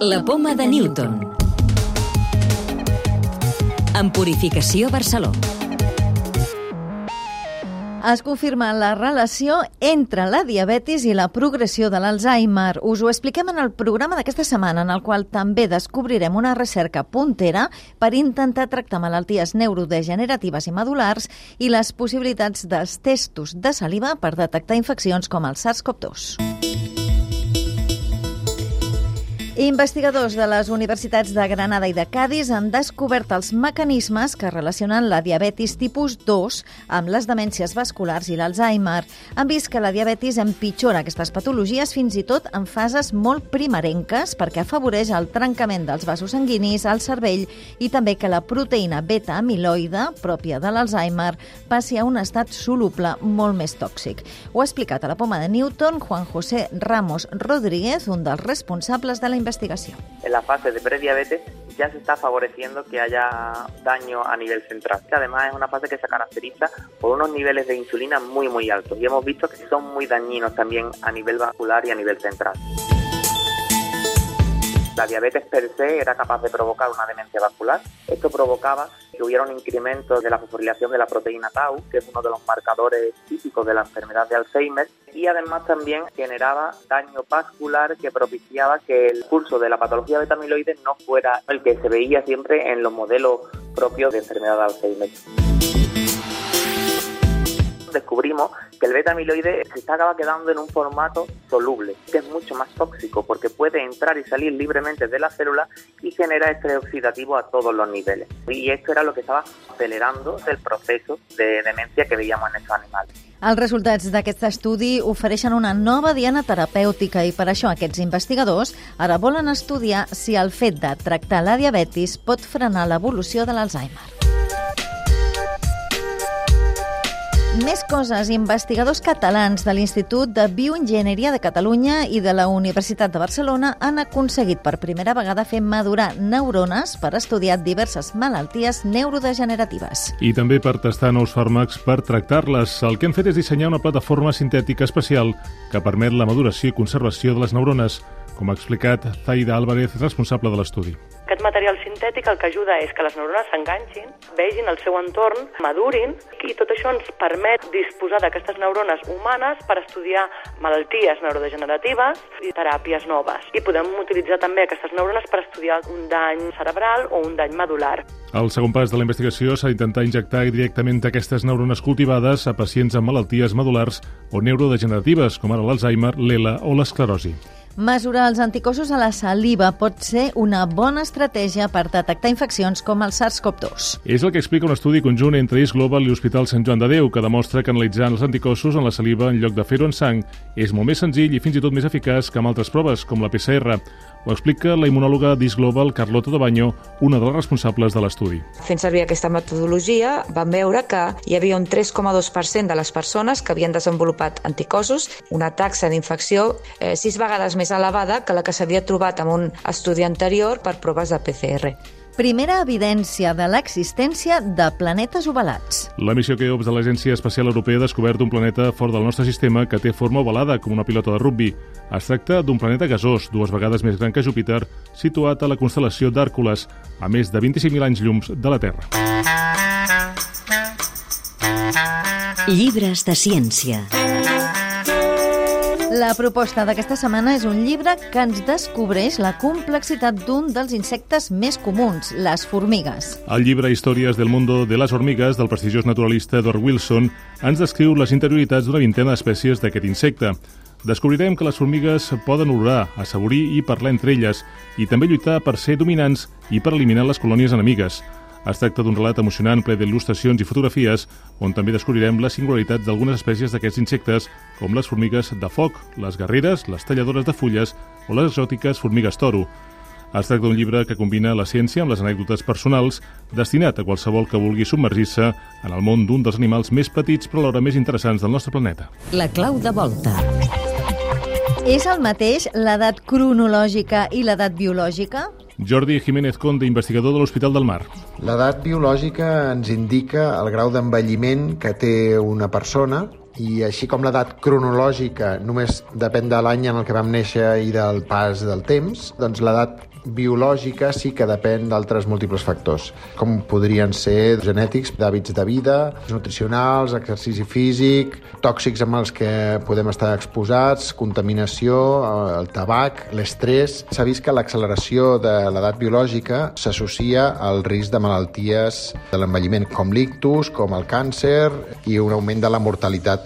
La poma de Newton. En Purificació Barceló. Es confirma la relació entre la diabetis i la progressió de l'Alzheimer. Us ho expliquem en el programa d'aquesta setmana, en el qual també descobrirem una recerca puntera per intentar tractar malalties neurodegeneratives i medulars i les possibilitats dels testos de saliva per detectar infeccions com el SARS-CoV-2. Investigadors de les universitats de Granada i de Cádiz han descobert els mecanismes que relacionen la diabetis tipus 2 amb les demències vasculars i l'Alzheimer. Han vist que la diabetis empitjora aquestes patologies fins i tot en fases molt primerenques perquè afavoreix el trencament dels vasos sanguinis al cervell i també que la proteïna beta-amiloide, pròpia de l'Alzheimer, passi a un estat soluble molt més tòxic. Ho ha explicat a la poma de Newton Juan José Ramos Rodríguez, un dels responsables de la En la fase de prediabetes ya se está favoreciendo que haya daño a nivel central. Además es una fase que se caracteriza por unos niveles de insulina muy muy altos y hemos visto que son muy dañinos también a nivel vascular y a nivel central. La diabetes per se era capaz de provocar una demencia vascular. Esto provocaba que hubiera un incremento de la fosforilación de la proteína tau, que es uno de los marcadores típicos de la enfermedad de Alzheimer, y además también generaba daño vascular que propiciaba que el curso de la patología beta-amiloide no fuera el que se veía siempre en los modelos propios de enfermedad de Alzheimer descubrimos que el beta-amiloide se estaba quedando en un formato soluble, que es mucho más tóxico porque puede entrar y salir libremente de la célula y genera estrés oxidativo a todos los niveles. Y esto era lo que estava acelerando el proceso de demencia que veíamos en estos animals. Els resultats d'aquest estudi ofereixen una nova diana terapèutica i per això aquests investigadors ara volen estudiar si el fet de tractar la diabetis pot frenar l'evolució de l'Alzheimer. Més coses. Investigadors catalans de l'Institut de Bioenginyeria de Catalunya i de la Universitat de Barcelona han aconseguit per primera vegada fer madurar neurones per estudiar diverses malalties neurodegeneratives. I també per tastar nous fàrmacs per tractar-les. El que han fet és dissenyar una plataforma sintètica especial que permet la maduració i conservació de les neurones, com ha explicat Zaida Álvarez, responsable de l'estudi. Aquest material sintètic el que ajuda és que les neurones s'enganxin, vegin el seu entorn, madurin, i tot això ens permet disposar d'aquestes neurones humanes per estudiar malalties neurodegeneratives i teràpies noves. I podem utilitzar també aquestes neurones per estudiar un dany cerebral o un dany medular. El segon pas de la investigació s'ha d'intentar injectar directament aquestes neurones cultivades a pacients amb malalties medulars o neurodegeneratives, com ara l'Alzheimer, l'ELA o l'esclerosi. Mesurar els anticossos a la saliva pot ser una bona estratègia per detectar infeccions com el SARS-CoV-2. És el que explica un estudi conjunt entre Is Global i l'Hospital Sant Joan de Déu, que demostra que analitzant els anticossos en la saliva en lloc de fer-ho en sang és molt més senzill i fins i tot més eficaç que amb altres proves, com la PCR. Ho explica la immunòloga d'Is Global, Carlota de Baño, una de les responsables de l'estudi. Fent servir aquesta metodologia, vam veure que hi havia un 3,2% de les persones que havien desenvolupat anticossos, una taxa d'infecció eh, sis vegades més elevada que la que s'havia trobat en un estudi anterior per proves de PCR primera evidència de l'existència de planetes ovalats. La missió Keops de l'Agència Espacial Europea ha descobert un planeta fort del nostre sistema que té forma ovalada, com una pilota de rugby. Es tracta d'un planeta gasós, dues vegades més gran que Júpiter, situat a la constel·lació d'Àrcules, a més de 25.000 anys llums de la Terra. Llibres de ciència. La proposta d'aquesta setmana és un llibre que ens descobreix la complexitat d'un dels insectes més comuns, les formigues. El llibre Històries del mundo de les hormigues del prestigiós naturalista Edward Wilson ens descriu les interioritats d'una vintena d'espècies d'aquest insecte. Descobrirem que les formigues poden olorar, assaborir i parlar entre elles i també lluitar per ser dominants i per eliminar les colònies enemigues. Es tracta d'un relat emocionant ple d'il·lustracions i fotografies on també descobrirem la singularitat d'algunes espècies d'aquests insectes, com les formigues de foc, les guerreres, les talladores de fulles o les exòtiques formigues toro. Es tracta d'un llibre que combina la ciència amb les anècdotes personals, destinat a qualsevol que vulgui submergir-se en el món d'un dels animals més petits però alhora més interessants del nostre planeta. La clau de volta. És el mateix l'edat cronològica i l'edat biològica? Jordi Jiménez Conde, investigador de l'Hospital del Mar. L'edat biològica ens indica el grau d'envelliment que té una persona i així com l'edat cronològica només depèn de l'any en el que vam néixer i del pas del temps, doncs l'edat biològica sí que depèn d'altres múltiples factors, com podrien ser genètics, d'hàbits de vida, nutricionals, exercici físic, tòxics amb els que podem estar exposats, contaminació, eh, el tabac, l'estrès. S'ha vist que l'acceleració de l'edat biològica s'associa al risc de malalties de l'envelliment, com l'ictus, com el càncer i un augment de la mortalitat